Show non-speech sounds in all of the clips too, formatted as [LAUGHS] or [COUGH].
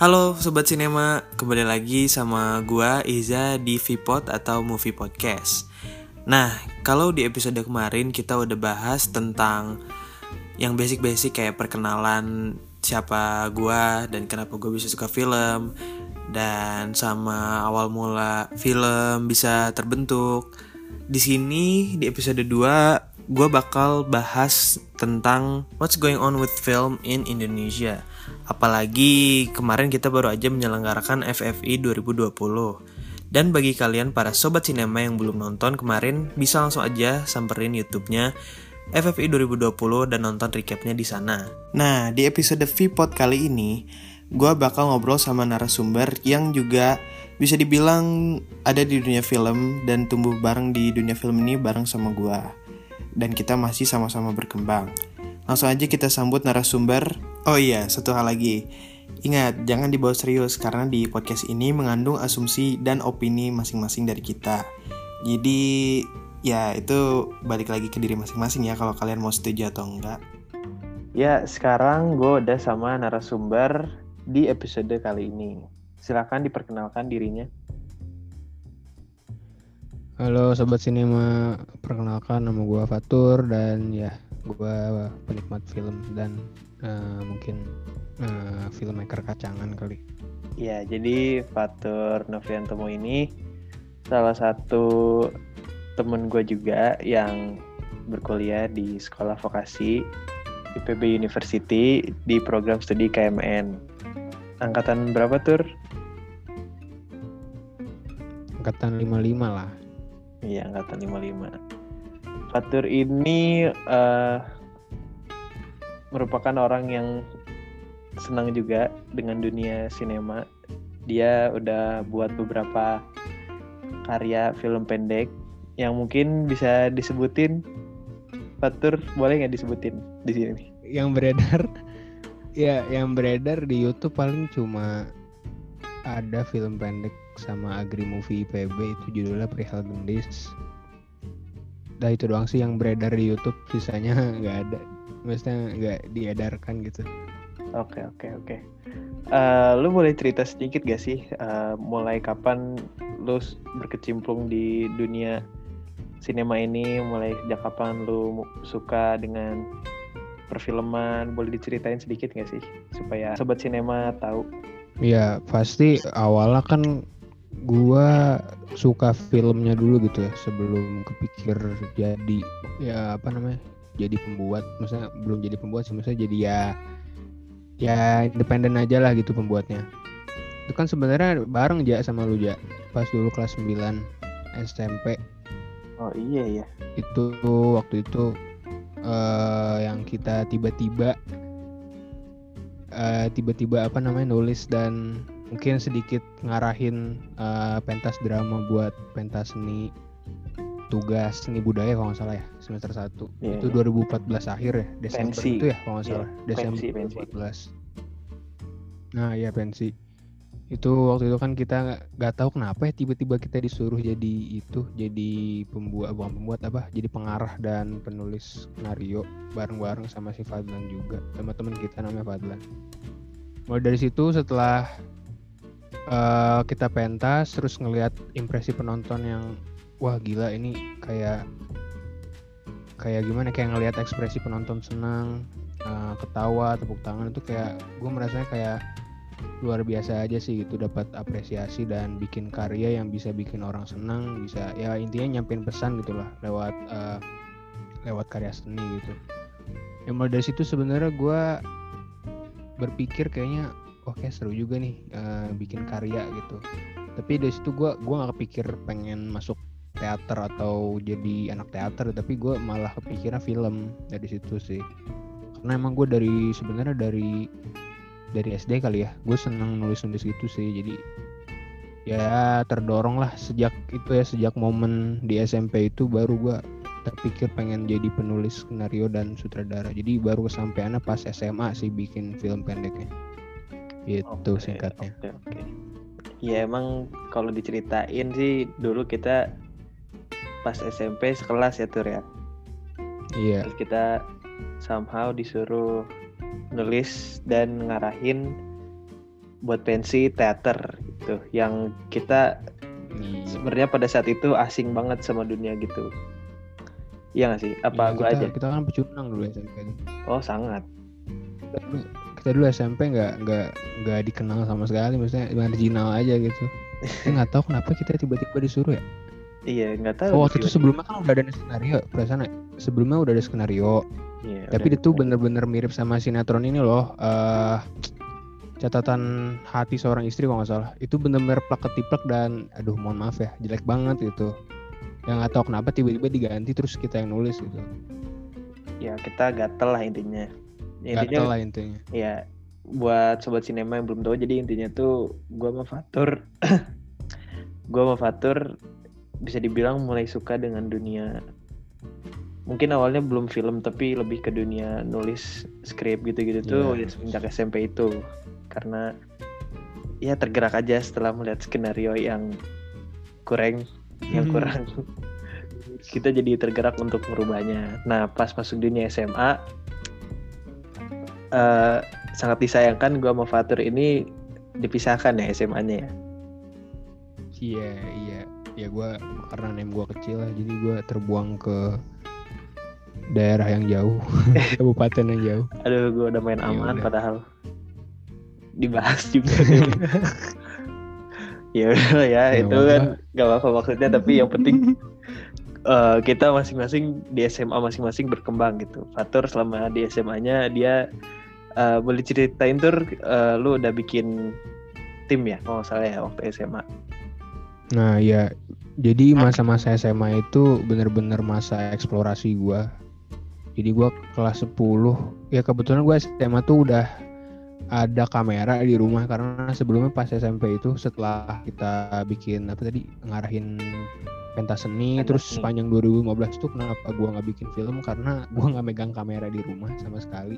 Halo Sobat Sinema, kembali lagi sama gua Iza di Vpod atau Movie Podcast Nah, kalau di episode kemarin kita udah bahas tentang yang basic-basic kayak perkenalan siapa gua dan kenapa gue bisa suka film dan sama awal mula film bisa terbentuk. Di sini di episode 2 gue bakal bahas tentang what's going on with film in Indonesia. Apalagi kemarin kita baru aja menyelenggarakan FFI 2020. Dan bagi kalian para sobat sinema yang belum nonton kemarin bisa langsung aja samperin YouTube-nya FFI 2020 dan nonton recapnya di sana. Nah, di episode VPod kali ini, gue bakal ngobrol sama narasumber yang juga bisa dibilang ada di dunia film dan tumbuh bareng di dunia film ini bareng sama gue. Dan kita masih sama-sama berkembang. Langsung aja kita sambut narasumber. Oh iya, satu hal lagi. Ingat, jangan dibawa serius karena di podcast ini mengandung asumsi dan opini masing-masing dari kita. Jadi ya itu balik lagi ke diri masing-masing ya kalau kalian mau setuju atau enggak. Ya, sekarang gue udah sama narasumber di episode kali ini. Silahkan diperkenalkan dirinya. Halo Sobat Sinema, perkenalkan nama gue Fatur dan ya gue penikmat film dan uh, mungkin uh, filmmaker kacangan kali. Ya, jadi Fatur Noviantomo ini salah satu temen gue juga yang berkuliah di sekolah vokasi IPB University di program studi KMN. Angkatan berapa tur? Angkatan 55 lah. Iya, angkatan 55. Fatur ini uh, merupakan orang yang senang juga dengan dunia sinema. Dia udah buat beberapa karya film pendek yang mungkin bisa disebutin. Fatur boleh nggak disebutin di sini? Yang beredar, [LAUGHS] ya yang beredar di YouTube paling cuma ada film pendek sama Agri Movie IPB itu judulnya Perihal Gendis. Dah itu doang sih yang beredar di YouTube, sisanya [LAUGHS] nggak ada. Maksudnya nggak diedarkan gitu. Oke oke oke. Uh, lu boleh cerita sedikit gak sih uh, mulai kapan lu berkecimpung di dunia sinema ini? Mulai sejak kapan lu suka dengan perfilman? Boleh diceritain sedikit gak sih supaya sobat sinema tahu? Ya pasti awalnya kan gua suka filmnya dulu gitu ya sebelum kepikir jadi ya apa namanya jadi pembuat. Maksudnya belum jadi pembuat sih maksudnya jadi ya ya independen aja lah gitu pembuatnya. Itu kan sebenarnya bareng aja sama lu ja. Pas dulu kelas 9 SMP oh iya ya itu waktu itu uh, yang kita tiba-tiba uh, tiba-tiba apa namanya nulis dan mungkin sedikit ngarahin uh, pentas drama buat pentas seni tugas seni budaya kalau nggak salah ya semester 1 yeah, itu yeah. 2014 akhir ya Desember pensi. itu ya kalau nggak salah yeah, Desember pensi, 2014 pensi. nah iya pensi itu waktu itu kan kita nggak tahu kenapa ya tiba-tiba kita disuruh jadi itu jadi pembuat bukan pembuat apa jadi pengarah dan penulis skenario bareng-bareng sama si Fadlan juga sama teman kita namanya Fadlan mulai dari situ setelah uh, kita pentas terus ngelihat impresi penonton yang wah gila ini kayak kayak gimana? Kayak ngelihat ekspresi penonton senang uh, ketawa tepuk tangan itu kayak gue merasanya kayak luar biasa aja sih gitu dapat apresiasi dan bikin karya yang bisa bikin orang senang bisa ya intinya nyampein pesan gitulah lewat uh, lewat karya seni gitu. Mulai dari situ sebenarnya gue berpikir kayaknya oke okay, seru juga nih uh, bikin karya gitu. Tapi dari situ gue gua nggak kepikir pengen masuk teater atau jadi anak teater tapi gue malah kepikiran film dari situ sih. Karena emang gue dari sebenarnya dari dari SD kali ya gue seneng nulis nulis gitu sih. Jadi ya terdorong lah sejak itu ya sejak momen di SMP itu baru gue terpikir pengen jadi penulis skenario dan sutradara. Jadi baru kesampaiannya pas SMA sih bikin film pendeknya itu okay, singkatnya okay, okay. ya emang kalau diceritain sih dulu kita pas SMP sekelas ya tur ya iya Terus kita somehow disuruh nulis dan ngarahin buat pensi teater gitu yang kita Iya. sebenarnya pada saat itu asing banget sama dunia gitu Iya gak sih? Apa gua kita, aja? Kita kan pecundang dulu itu. Oh sangat. Kita dulu, SMP nggak nggak nggak dikenal sama sekali, maksudnya marginal aja gitu. [LAUGHS] Nggak tahu kenapa kita tiba-tiba disuruh ya. Iya nggak tahu. Oh, waktu itu sebelumnya kan udah ada skenario, perasaan ya? Sebelumnya udah ada skenario, Iya, tapi itu bener-bener mirip sama sinetron ini loh. eh catatan hati seorang istri kalau nggak salah. Itu bener-bener plak ketiplek dan, aduh mohon maaf ya, jelek banget gitu. Yang nggak tahu kenapa tiba-tiba diganti terus kita yang nulis gitu. Ya kita gatel lah intinya. Intinya lah intinya. ya buat sobat sinema yang belum tahu jadi intinya tuh gua sama Fatur [COUGHS] gua sama Fatur bisa dibilang mulai suka dengan dunia mungkin awalnya belum film tapi lebih ke dunia nulis skrip gitu-gitu tuh Iya. ya semenjak SMP itu karena ya tergerak aja setelah melihat skenario yang kurang yang Hmm. kurang [LAUGHS] kita jadi tergerak untuk merubahnya nah pas masuk dunia SMA eh sangat disayangkan gua sama Fatur ini dipisahkan ya SMA-nya ya Iya, iya. Ya gua karena name gua kecil lah, jadi gua terbuang ke daerah yang jauh, [LAUGHS] kabupaten yang jauh. aduh gua udah main Ya aman udah. padahal dibahas juga [LAUGHS] ya udah ya Ya itu apa-apa. kan gak apa-apa maksudnya tapi yang penting eh, kita masing-masing di SMA masing-masing berkembang gitu Fatur selama di SMA-nya dia eh, boleh ceritain tur? Eh, lu udah bikin tim ya? Kalau nggak salah ya waktu SMA Nah, ya jadi masa-masa SMA itu bener-bener masa eksplorasi gua. Jadi gua kelas 10, ya kebetulan gua SMA tuh udah ada kamera di rumah karena sebelumnya pas SMP itu setelah kita bikin apa tadi ngarahin pentas seni Pentas terus seni. sepanjang 2015 tuh kenapa gua nggak bikin film? Karena gua nggak megang kamera di rumah sama sekali.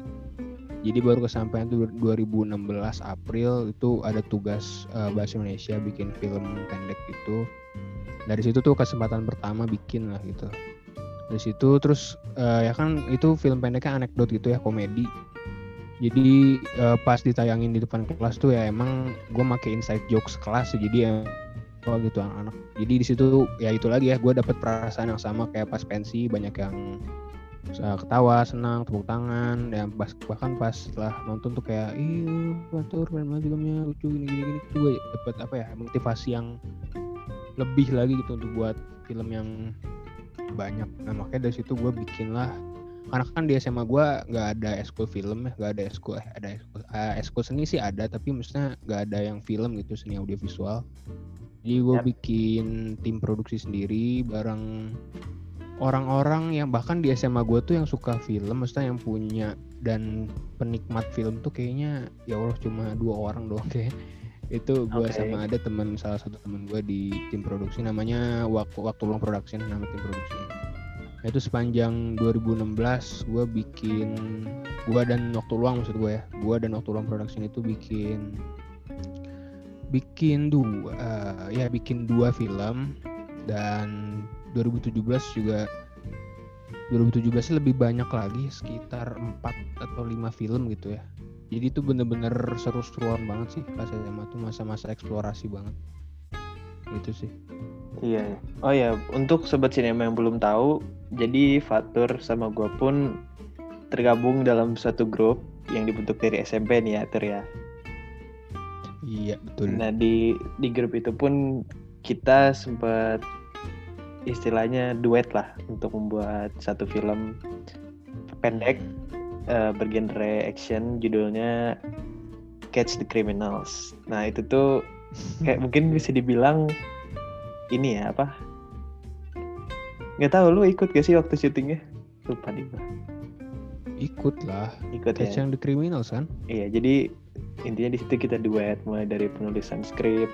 Jadi baru kesampaian tuh 2016 April itu ada tugas eh, bahasa Indonesia bikin film pendek itu. Dari situ tuh kesempatan pertama bikin lah gitu. Dari situ terus eh, ya kan itu film pendeknya anekdot gitu ya komedi jadi eh, pas ditayangin di depan kelas tuh ya emang gue make inside jokes kelas jadi ya oh gitu anak-anak. Jadi di situ ya itu lagi ya gue dapet perasaan yang sama kayak pas pensi banyak yang uh, ketawa senang tepuk tangan dan pas bahkan pas setelah nonton tuh kayak ih batur banget filmnya lucu gini gini gini gue dapet apa ya motivasi yang lebih lagi gitu untuk buat film yang banyak. Nah makanya dari situ gue bikin lah karena kan di SMA gue nggak ada eskul film ya nggak ada eskul eh ada eskul, eh, eskul seni sih ada tapi maksudnya nggak ada yang film gitu seni audiovisual jadi gue Yap. bikin tim produksi sendiri bareng orang-orang yang bahkan di SMA gue tuh yang suka film maksudnya yang punya dan penikmat film tuh kayaknya ya Allah cuma dua orang doang kayak itu gue Oke. sama ada teman salah satu teman gue di tim produksi namanya waktu waktu luang production nama tim produksinya Nah, itu sepanjang 2016 gue bikin gue dan waktu luang maksud gue ya gue dan waktu luang production itu bikin bikin dua eh, ya bikin dua film dan 2017 juga 2017 lebih banyak lagi sekitar 4 atau 5 film gitu ya jadi itu bener-bener seru-seruan banget sih pas SMA tuh masa-masa eksplorasi banget gitu sih Iya. iya. Oh ya, untuk sobat sinema yang belum tahu, jadi Fatur sama gua pun tergabung dalam satu grup yang dibentuk dari SMP nih ya, Tur ya. iya betul Nah, di di grup itu pun kita sempat istilahnya duet lah untuk membuat satu film pendek eh, bergenre action judulnya Catch the Criminals. Nah, itu tuh kayak [LAUGHS] mungkin bisa dibilang ini ya apa nggak tahu lu ikut gak sih waktu syutingnya? Lupa di gua. ikut lah. Ikut ya. yang the criminals kan? Iya jadi intinya di situ kita duet mulai dari penulisan skrip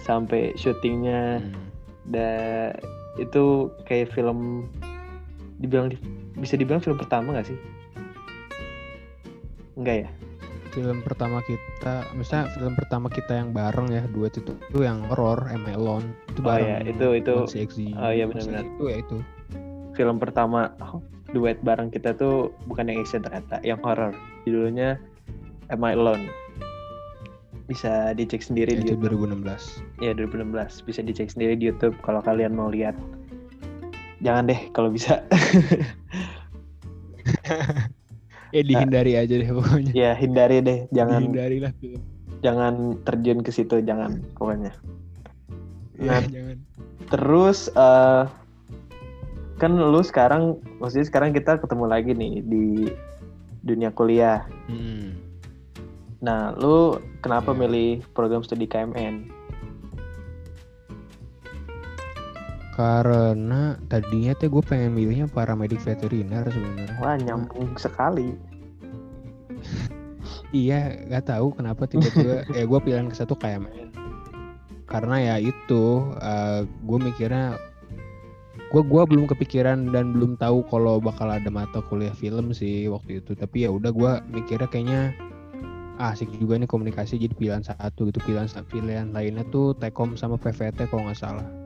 sampai syutingnya. Hmm. dan itu kayak film dibilang bisa dibilang film pertama gak sih? Enggak ya film pertama kita misalnya film pertama kita yang bareng ya duet itu itu yang horror I Alone itu Oh bareng iya, itu- itu- 1CXZ. oh iya, benar-benar. itu ya itu. Film pertama duet bareng kita tuh bukan yang action ternyata yang horror. Judulnya Am I Alone. Bisa dicek sendiri Ya, di itu YouTube. 2016 ya 2016 bisa dicek sendiri di YouTube kalau kalian mau lihat. Jangan deh kalau bisa [LAUGHS] [LAUGHS] ya dihindari aja deh pokoknya ya hindari deh jangan dihindari lah film jangan terjun ke situ jangan pokoknya ya Nah. [LAUGHS] jangan terus eh, kan lu sekarang maksudnya sekarang kita ketemu lagi nih di dunia kuliah Hmm. nah lu kenapa Iya. milih program studi KMN karena tadinya tuh gue pengen milihnya paramedik veteriner sebenarnya. Wah nyambung sekali. Iya nggak tahu kenapa tiba-tiba [LAUGHS] ya gue pilihan ke satu KMN karena ya itu gue mikirnya gue gua belum kepikiran dan belum tahu kalau bakal ada mata kuliah film sih waktu itu. Tapi ya udah gue mikirnya kayaknya ah, asik juga nih komunikasi jadi pilihan satu gitu pilihan pilihan lainnya tuh Tekom sama PVT kalau nggak salah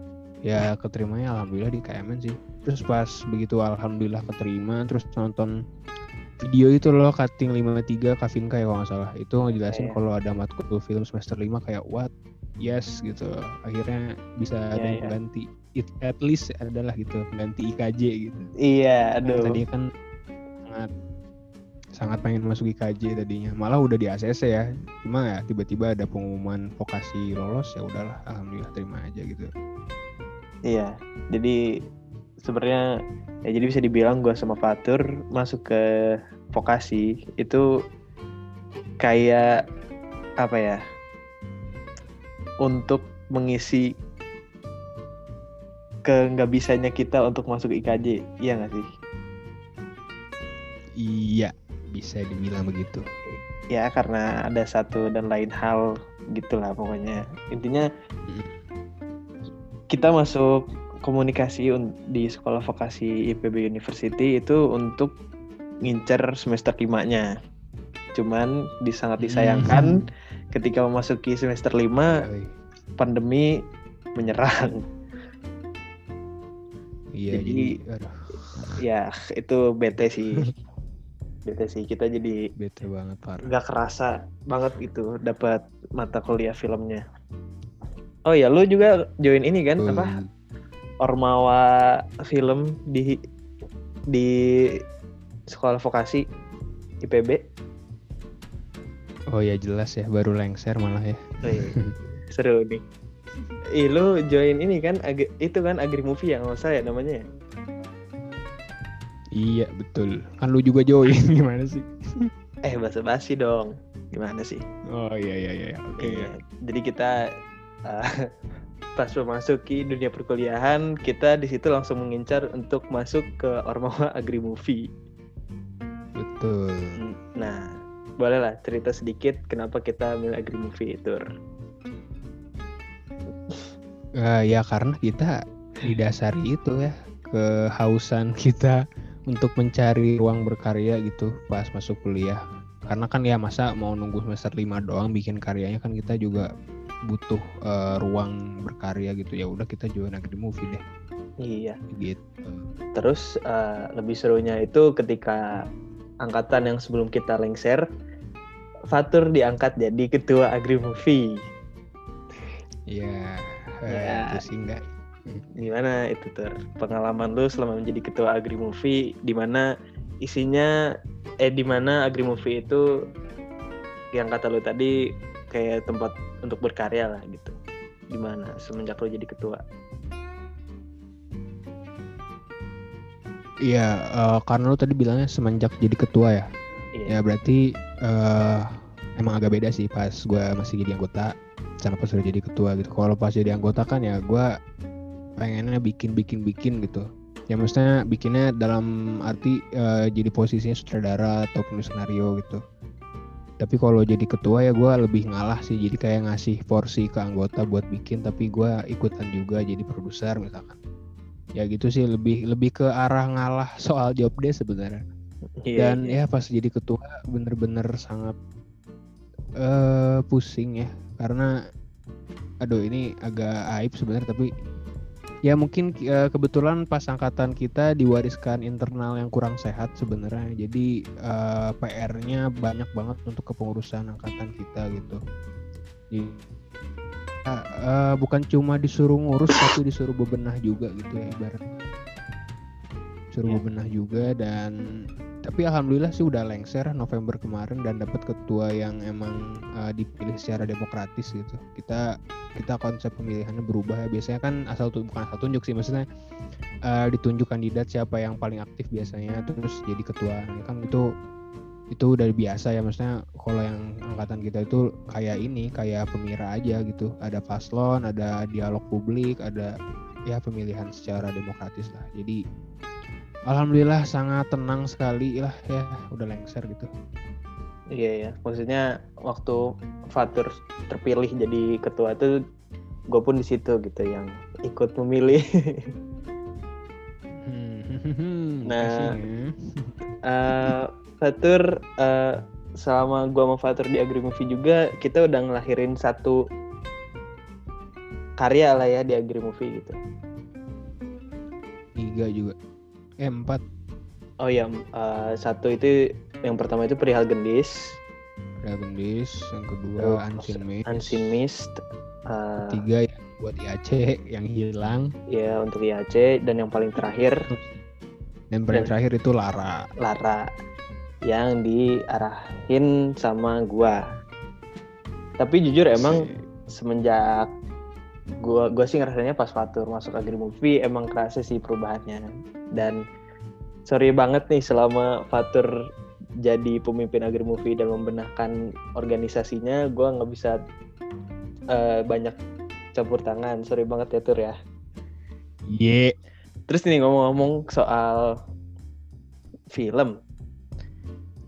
ya keterimanya alhamdulillah di KMN sih. Terus pas begitu alhamdulillah keterima terus nonton video itu loh cutting 53 Kavinka ya kalau nggak salah. Itu ngejelasin Iya. kalau ada matkul film semester 5 kayak what? Yes gitu. Akhirnya bisa ada Iya, yang iya. ganti. It at least adalah gitu ganti IKJ gitu. Iya Nah, aduh. tadinya kan sangat sangat pengen masuk IKJ tadinya. Malah udah di ACC ya. Cuma ya tiba-tiba ada pengumuman vokasi lolos ya udahlah alhamdulillah terima aja gitu Iya, jadi sebenarnya ya jadi bisa dibilang gue sama Fatur masuk ke vokasi itu kayak apa ya? Untuk mengisi ke nggak bisanya kita untuk masuk IKJ, iya nggak sih? iya bisa dibilang begitu Ya karena ada satu dan lain hal gitulah pokoknya. Intinya Mm. Kita masuk komunikasi un- di sekolah vokasi IPB University itu untuk ngincer semester limanya. Cuman disangat disayangkan ketika memasuki semester 5 Oi. pandemi menyerang. iya Jadi- jadi aduh ya itu bete sih. [LAUGHS] bete sih kita jadi bete banget parah nggak kerasa banget gitu dapat mata kuliah filmnya. Oh ya, lu juga join ini kan apa? Hmm, Ormawa film di di sekolah vokasi IPB. oh ya jelas ya baru lengser malah ya Wih, [LAUGHS] seru nih. Ih, lu join ini kan ag- itu kan Agri Movie yang nggak saya namanya. ya? iya betul kan lu juga join [LAUGHS] gimana sih Eh basa-basi dong. Gimana sih? oh iya iya iya oke Iya. Jadi kita uh, [LAUGHS] pas memasuki dunia perkuliahan, kita di situ langsung mengincar untuk masuk ke Ormawa Agri Movie. betul Nah, bolehlah cerita sedikit kenapa kita milih Agri Movie itu. Eh, ya karena kita didasari itu ya kehausan kita untuk mencari ruang berkarya gitu pas masuk kuliah karena kan ya masa mau nunggu semester 5 doang bikin karyanya kan kita juga butuh eh, ruang berkarya gitu ya udah kita join Agri Movie deh Iya. gitu Terus uh, lebih serunya itu ketika angkatan yang sebelum kita lengser, Fatur diangkat jadi ketua Agri Movie. ya, eh, Ya. itu sih enggak Gimana itu tur? Pengalaman lu selama menjadi ketua Agri Movie, di mana isinya eh di mana Agri Movie itu yang kata lu tadi kayak tempat untuk berkarya lah gitu. Di mana semenjak lu jadi ketua? Iya, eh, karena lu tadi bilangnya semenjak jadi ketua ya. Iya. Ya berarti eh emang agak beda sih pas gua masih jadi anggota sama pas udah jadi ketua gitu. Kalau pas jadi anggota kan ya gua pengennya bikin bikin bikin gitu. Ya maksudnya bikinnya dalam arti eh, jadi posisinya sutradara atau penulis skenario gitu. Tapi kalau jadi ketua ya gua lebih ngalah sih. Jadi kayak ngasih porsi ke anggota buat bikin, tapi gua ikutan juga jadi produser misalkan. Ya gitu sih lebih lebih ke arah ngalah [LAUGHS] soal job desk sebenarnya Iya, dan iya. ya pas jadi ketua bener-bener sangat eh pusing ya karena aduh ini agak aib sebenarnya tapi ya mungkin eh, kebetulan pas angkatan kita diwariskan internal yang kurang sehat sebenarnya. Jadi eh, PR-nya banyak banget untuk kepengurusan angkatan kita gitu. Jadi, uh, uh, bukan cuma disuruh ngurus [COUGHS] tapi disuruh bebenah juga gitu ya ibarat suruh Ya. bebenah juga dan tapi alhamdulillah sih udah lengser November kemarin dan dapat ketua yang emang uh, dipilih secara demokratis gitu. Kita kita konsep pemilihannya berubah. Ya biasanya kan asal tuh bukan asal tunjuk sih maksudnya uh, ditunjuk kandidat siapa yang paling aktif biasanya terus jadi ketua. Ya kan itu itu udah biasa ya maksudnya kalau yang angkatan kita itu kayak ini kayak pemira aja gitu. Ada paslon ada dialog publik ada ya pemilihan secara demokratis lah. Jadi alhamdulillah sangat tenang sekali lah ya udah lengser gitu Iya ya, maksudnya waktu Fatur terpilih jadi ketua itu gue pun di situ gitu yang ikut memilih. Hmm, [LAUGHS] Nah, ya. Eh, Fatur eh, selama gue sama Fatur di Agri Movie juga kita udah ngelahirin satu karya lah ya di Agri Movie gitu. tiga juga eh empat. Oh ya, eh, satu itu yang pertama itu perihal gendis, Dragondish yang kedua Terus, Unseen Mist. Unseen Mist, eh, tiga yang buat IAC yang hilang. ya untuk IAC dan yang paling terakhir. Dan paling Dan- terakhir itu Lara. Lara yang diarahin sama gua. Tapi jujur emang semenjak gua gua sih ngerasanya pas Fatur masuk Agri Movie emang kerasa sih perubahannya. Dan sorry banget nih selama Fatur jadi pemimpin Agri Movie dan membenahkan organisasinya gua nggak bisa eh, banyak campur tangan. Sorry banget ya Tur ya. Ye. Terus nih ngomong-ngomong soal film.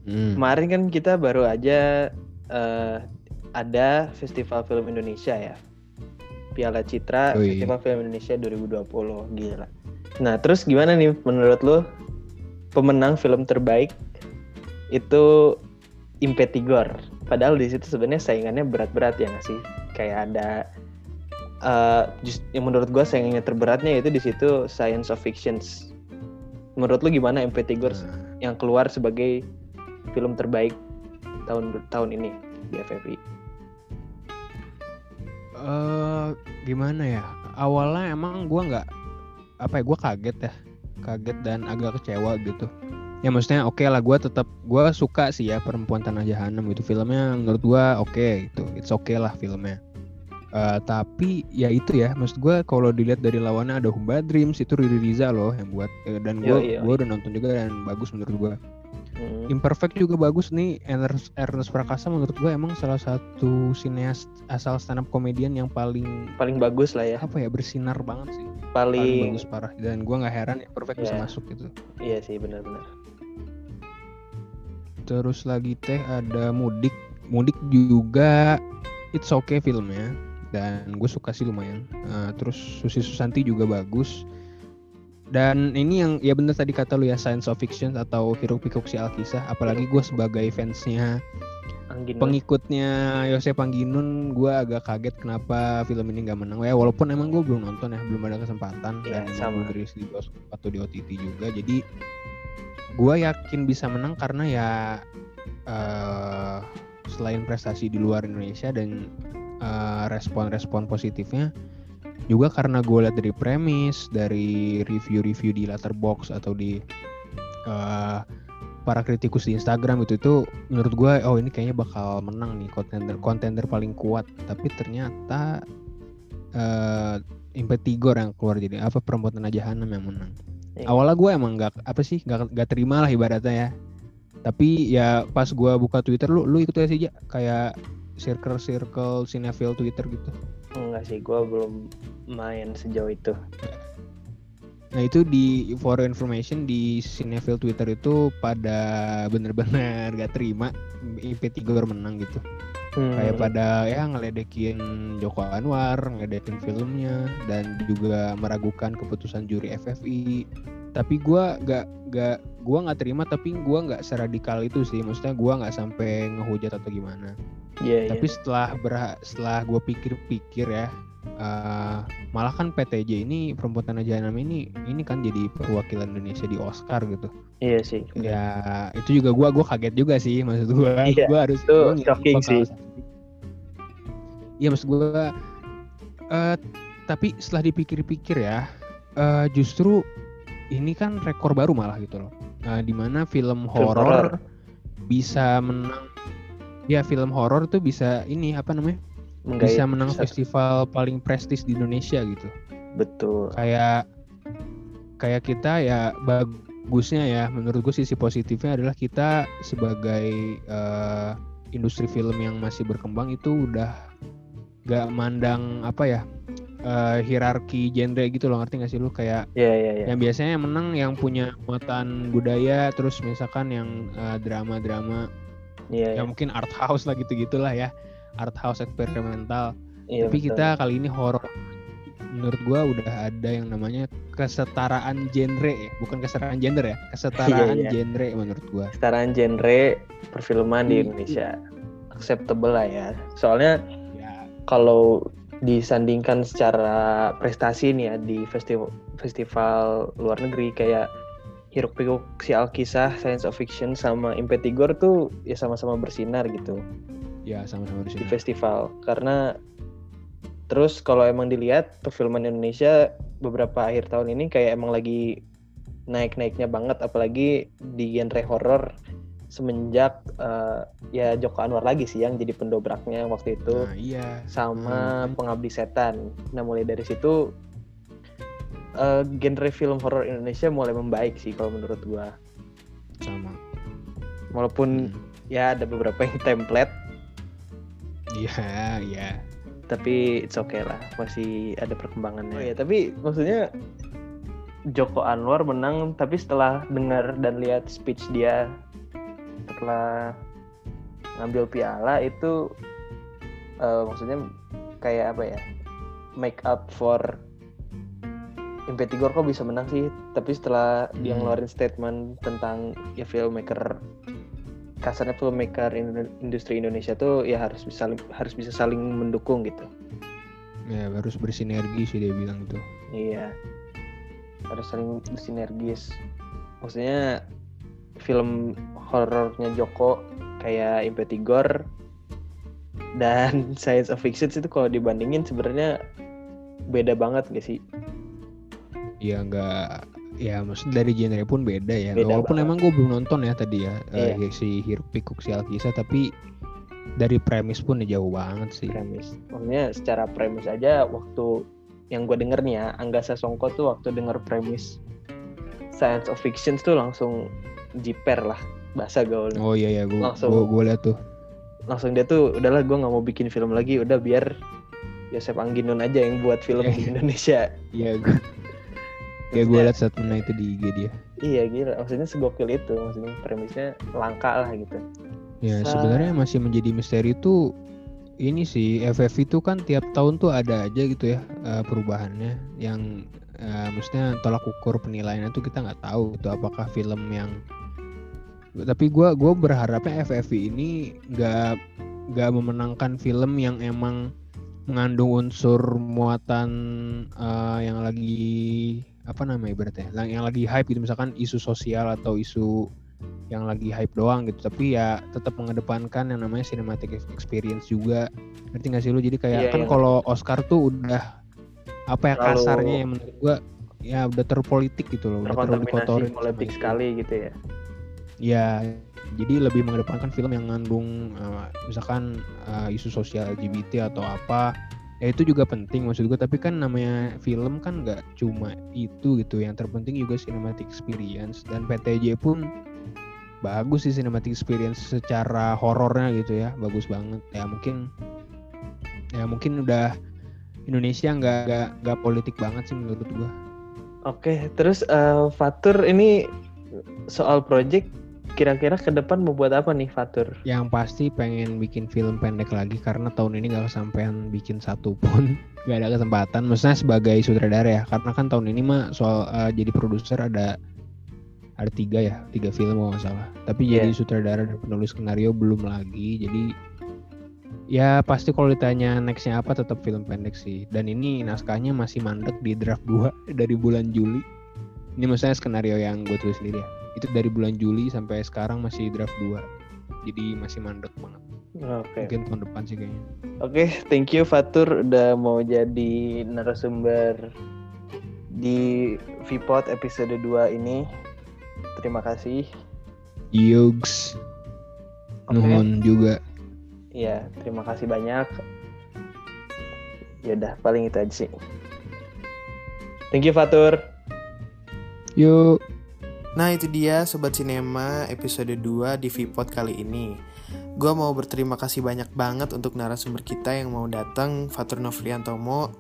Hmm. Kemarin kan kita baru aja eh, ada Festival Film Indonesia ya. Piala Citra Yoi. Festival Film Indonesia 2020. Gila. Nah, terus gimana nih menurut lo pemenang film terbaik itu Impetigor. Padahal di situ sebenarnya saingannya berat-berat ya nggak sih? Kayak ada eh, just- yang menurut gua saingannya terberatnya itu di situ Science of Fictions. Menurut lo gimana Impetigor Nah, yang keluar sebagai film terbaik tahun tahun ini di FFI. Eh gimana ya? Awalnya emang gua nggak apa ya gua kaget ya. Kaget dan agak kecewa gitu. Ya maksudnya oke lah gua tetap gua suka sih ya perempuan tanah jahanam gitu. Filmnya menurut gua oke gitu. It's okay lah filmnya. Eh, tapi ya itu ya maksud gua kalau dilihat dari lawannya ada Humba Dreams itu Riri Riza loh yang buat Eh, dan yoi. gua udah nonton juga dan bagus menurut gua Hmm. Imperfect juga bagus nih Ernest, Ernest Prakasa menurut gue emang salah satu sineas asal stand up komedian yang paling Paling bagus lah ya. apa ya bersinar banget sih paling Paling, bagus parah dan gue nggak heran Imperfect bisa Iya. masuk gitu iya sih benar-benar. terus lagi teh ada Mudik Mudik juga it's okay filmnya dan gue suka sih lumayan Eh, terus Susi Susanti juga bagus dan ini yang ya bener tadi kata lu ya science of fiction atau hiruk pikuk si Alkisah apalagi gue sebagai fansnya Angin pengikutnya Yose Pangginun gue agak kaget kenapa film ini nggak menang. Ya walaupun emang gue belum nonton ya belum ada kesempatan. Iya, dan sama. rilis di bioskop atau di OTT juga. Jadi gue yakin bisa menang karena ya eh selain prestasi di luar Indonesia dan eh, respon-respon positifnya juga karena gue lihat dari premis dari review-review di Letterbox atau di eh, para kritikus di Instagram itu itu menurut gue oh ini kayaknya bakal menang nih kontender kontender paling kuat tapi ternyata eh Impetigor yang keluar jadi apa perempuan tanah jahanam yang menang Iya. awalnya gue emang nggak apa sih nggak nggak terima lah ibaratnya ya tapi ya pas gue buka Twitter lu lu ikut ya sih Ja? kayak circle circle cinephile Twitter gitu enggak sih, gue belum main sejauh itu. Nah itu di for information di Cinephile Twitter itu pada bener-bener gak terima IP3 menang gitu. Hmm. Kayak pada ya ngeledekin Joko Anwar, ngeledekin filmnya dan juga meragukan keputusan juri FFI. Tapi gua gak gak gua nggak terima tapi gua nggak seradikal itu sih. Maksudnya gua nggak sampai ngehujat atau gimana. Iya, iya. Tapi setelah berha- setelah gue pikir-pikir ya, eh, malah kan PTJ ini perempuan tanah jahanam ini ini kan jadi perwakilan Indonesia di Oscar gitu. Iya sih. Ya itu juga gue gua kaget juga sih maksud gue. Iya, Gue harus itu gua shocking sih. Iya maksud gue uh, tapi setelah dipikir-pikir ya uh, justru ini kan rekor baru malah gitu loh. Uh, di mana film horor bisa menang. Ya film horor tuh bisa ini apa namanya? Menggait, bisa menang bisa. festival paling prestis di Indonesia gitu. Betul. Kayak kayak kita ya bagusnya ya menurut gue sisi positifnya adalah kita sebagai uh, industri film yang masih berkembang itu udah gak mandang apa ya uh, hierarki genre gitu loh ngerti gak sih lu kayak yeah, yeah, yeah. yang biasanya yang menang yang punya muatan budaya terus misalkan yang uh, drama-drama yeah, yang yeah. mungkin art house lah gitu gitulah ya art house eksperimental yeah, tapi betul. kita kali ini horor menurut gua udah ada yang namanya kesetaraan genre ya bukan kesetaraan gender ya [LAUGHS] kesetaraan yeah, yeah. genre menurut gua kesetaraan genre perfilman di Indonesia acceptable lah ya soalnya yeah. kalau disandingkan secara prestasi nih ya di festival festival luar negeri kayak Hiruk Pikuk si Alkisah Science of Fiction sama Impetigor tuh ya sama-sama bersinar gitu. Ya sama-sama bersinar. Di festival karena terus kalau emang dilihat perfilman Indonesia beberapa akhir tahun ini kayak emang lagi naik-naiknya banget apalagi di genre horror semenjak uh, ya Joko Anwar lagi sih yang jadi pendobraknya waktu itu nah, iya. sama hmm. Pengabdi Setan. Nah mulai dari situ uh, genre film horor Indonesia mulai membaik sih kalau menurut gua. Sama. Walaupun hmm. ya ada beberapa yang template. Iya, iya. Tapi it's okay lah, masih ada perkembangannya. Oh ya, tapi maksudnya Joko Anwar menang tapi setelah dengar dan lihat speech dia setelah ngambil piala itu uh, maksudnya kayak apa ya make up for Impetigor kok bisa menang sih. Tapi setelah hmm. dia ngeluarin statement tentang ya filmmaker kasarnya filmmaker industri Indonesia tuh ya harus bisa harus bisa saling mendukung gitu. Ya harus bersinergi sih dia bilang itu iya. Harus saling bersinergis. Maksudnya film horornya Joko kayak Impetigor dan [LAUGHS] Science of Fiction itu kalau dibandingin sebenarnya beda banget gak sih? Ya nggak ya maksud dari genre pun beda ya. Beda Walaupun banget. emang gue belum nonton ya tadi ya iya. uh, si Hiruk Pikuk si Alkisa tapi dari premis pun ya jauh banget sih. Premis. Maksudnya secara premis aja waktu yang gue denger nih ya Angga Sasongko tuh waktu denger premis Science of Fiction tuh langsung jiper lah bahasa gaulnya. Oh iya iya gue langsung gue, gue liat tuh. Langsung dia tuh udahlah gue nggak mau bikin film lagi udah biar Yosef Angginun aja yang buat film yeah, di [LAUGHS] iya. Indonesia. Iya gue. Kayak gue liat statementnya itu di IG dia. Iya gila, maksudnya segokil itu, maksudnya premisnya langka lah gitu. Ya Sa sebenarnya masih menjadi misteri itu ini sih FF itu kan tiap tahun tuh ada aja gitu ya uh, perubahannya yang uh, maksudnya tolak ukur penilaian itu kita nggak tahu itu apakah film yang tapi gue gue berharapnya FFV ini nggak nggak memenangkan film yang emang mengandung unsur muatan uh, yang lagi apa namanya ibaratnya yang lagi hype gitu. Misalkan isu sosial atau isu yang lagi hype doang gitu. Tapi ya tetap mengedepankan yang namanya cinematic experience juga. Ngerti gak sih lu? Jadi kayak yeah, kan yeah. kalau Oscar tuh udah apa ya Lalu, kasarnya yang menurut gua ya udah terpolitik gitu loh udah terlalu dikotorin politik sekali gitu ya ya jadi lebih mengedepankan film yang mengandung uh, misalkan uh, isu sosial LGBT atau apa ya itu juga penting maksud gue tapi kan namanya film kan nggak cuma itu gitu yang terpenting juga cinematic experience. Dan PTJ pun bagus sih cinematic experience secara horornya gitu ya bagus banget. Ya mungkin ya mungkin udah Indonesia nggak nggak nggak politik banget sih menurut gua. Oke, terus uh, Fatur ini soal project kira-kira ke depan mau buat apa nih Fatur? Yang pasti pengen bikin film pendek lagi karena tahun ini gak kesampaian bikin satu pun [LAUGHS] gak ada kesempatan. Maksudnya sebagai sutradara ya, karena kan tahun ini mah soal uh, jadi produser ada ada tiga ya, tiga film kalau nggak salah. Tapi yeah. jadi sutradara dan penulis skenario belum lagi. Jadi Ya pasti kalau ditanya nextnya apa tetap film pendek sih. Dan ini naskahnya masih mandek di draft 2 [LAUGHS] dari bulan Juli. Ini maksudnya skenario yang gue tulis sendiri ya. Itu dari bulan Juli sampai sekarang masih draft 2. Jadi masih mandek banget. Oke. Mungkin tahun depan sih kayaknya. Oke, thank you Fatur udah mau jadi narasumber di Vpod episode 2 ini. Terima kasih. Yogs. Oke. Nuhun juga. Iya, terima kasih banyak. Yaudah, paling itu aja sih. Thank you Fatur. Yuk. Nah itu dia Sobat Sinema episode 2 di Vpod kali ini. Gue mau berterima kasih banyak banget untuk narasumber kita yang mau datang Fatur Novriantomo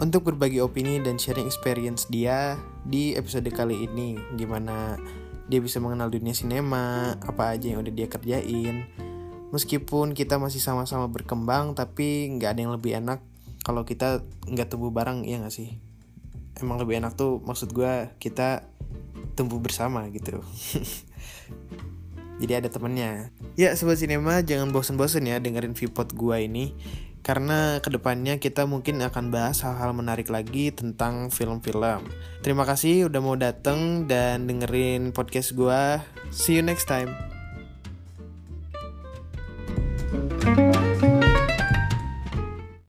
Untuk berbagi opini dan sharing experience dia di episode kali ini. Gimana dia bisa mengenal dunia sinema, apa aja yang udah dia kerjain. Meskipun kita masih sama-sama berkembang tapi nggak ada yang lebih enak kalau kita nggak tumbuh bareng, ya nggak sih? Emang lebih enak tuh maksud gue kita tumbuh bersama gitu. [LAUGHS] Jadi ada temennya. Ya sobat sinema jangan bosen-bosen ya dengerin Vpod gua ini karena ke depannya kita mungkin akan bahas hal-hal menarik lagi tentang film-film. Terima kasih udah mau dateng dan dengerin podcast gua. See you next time.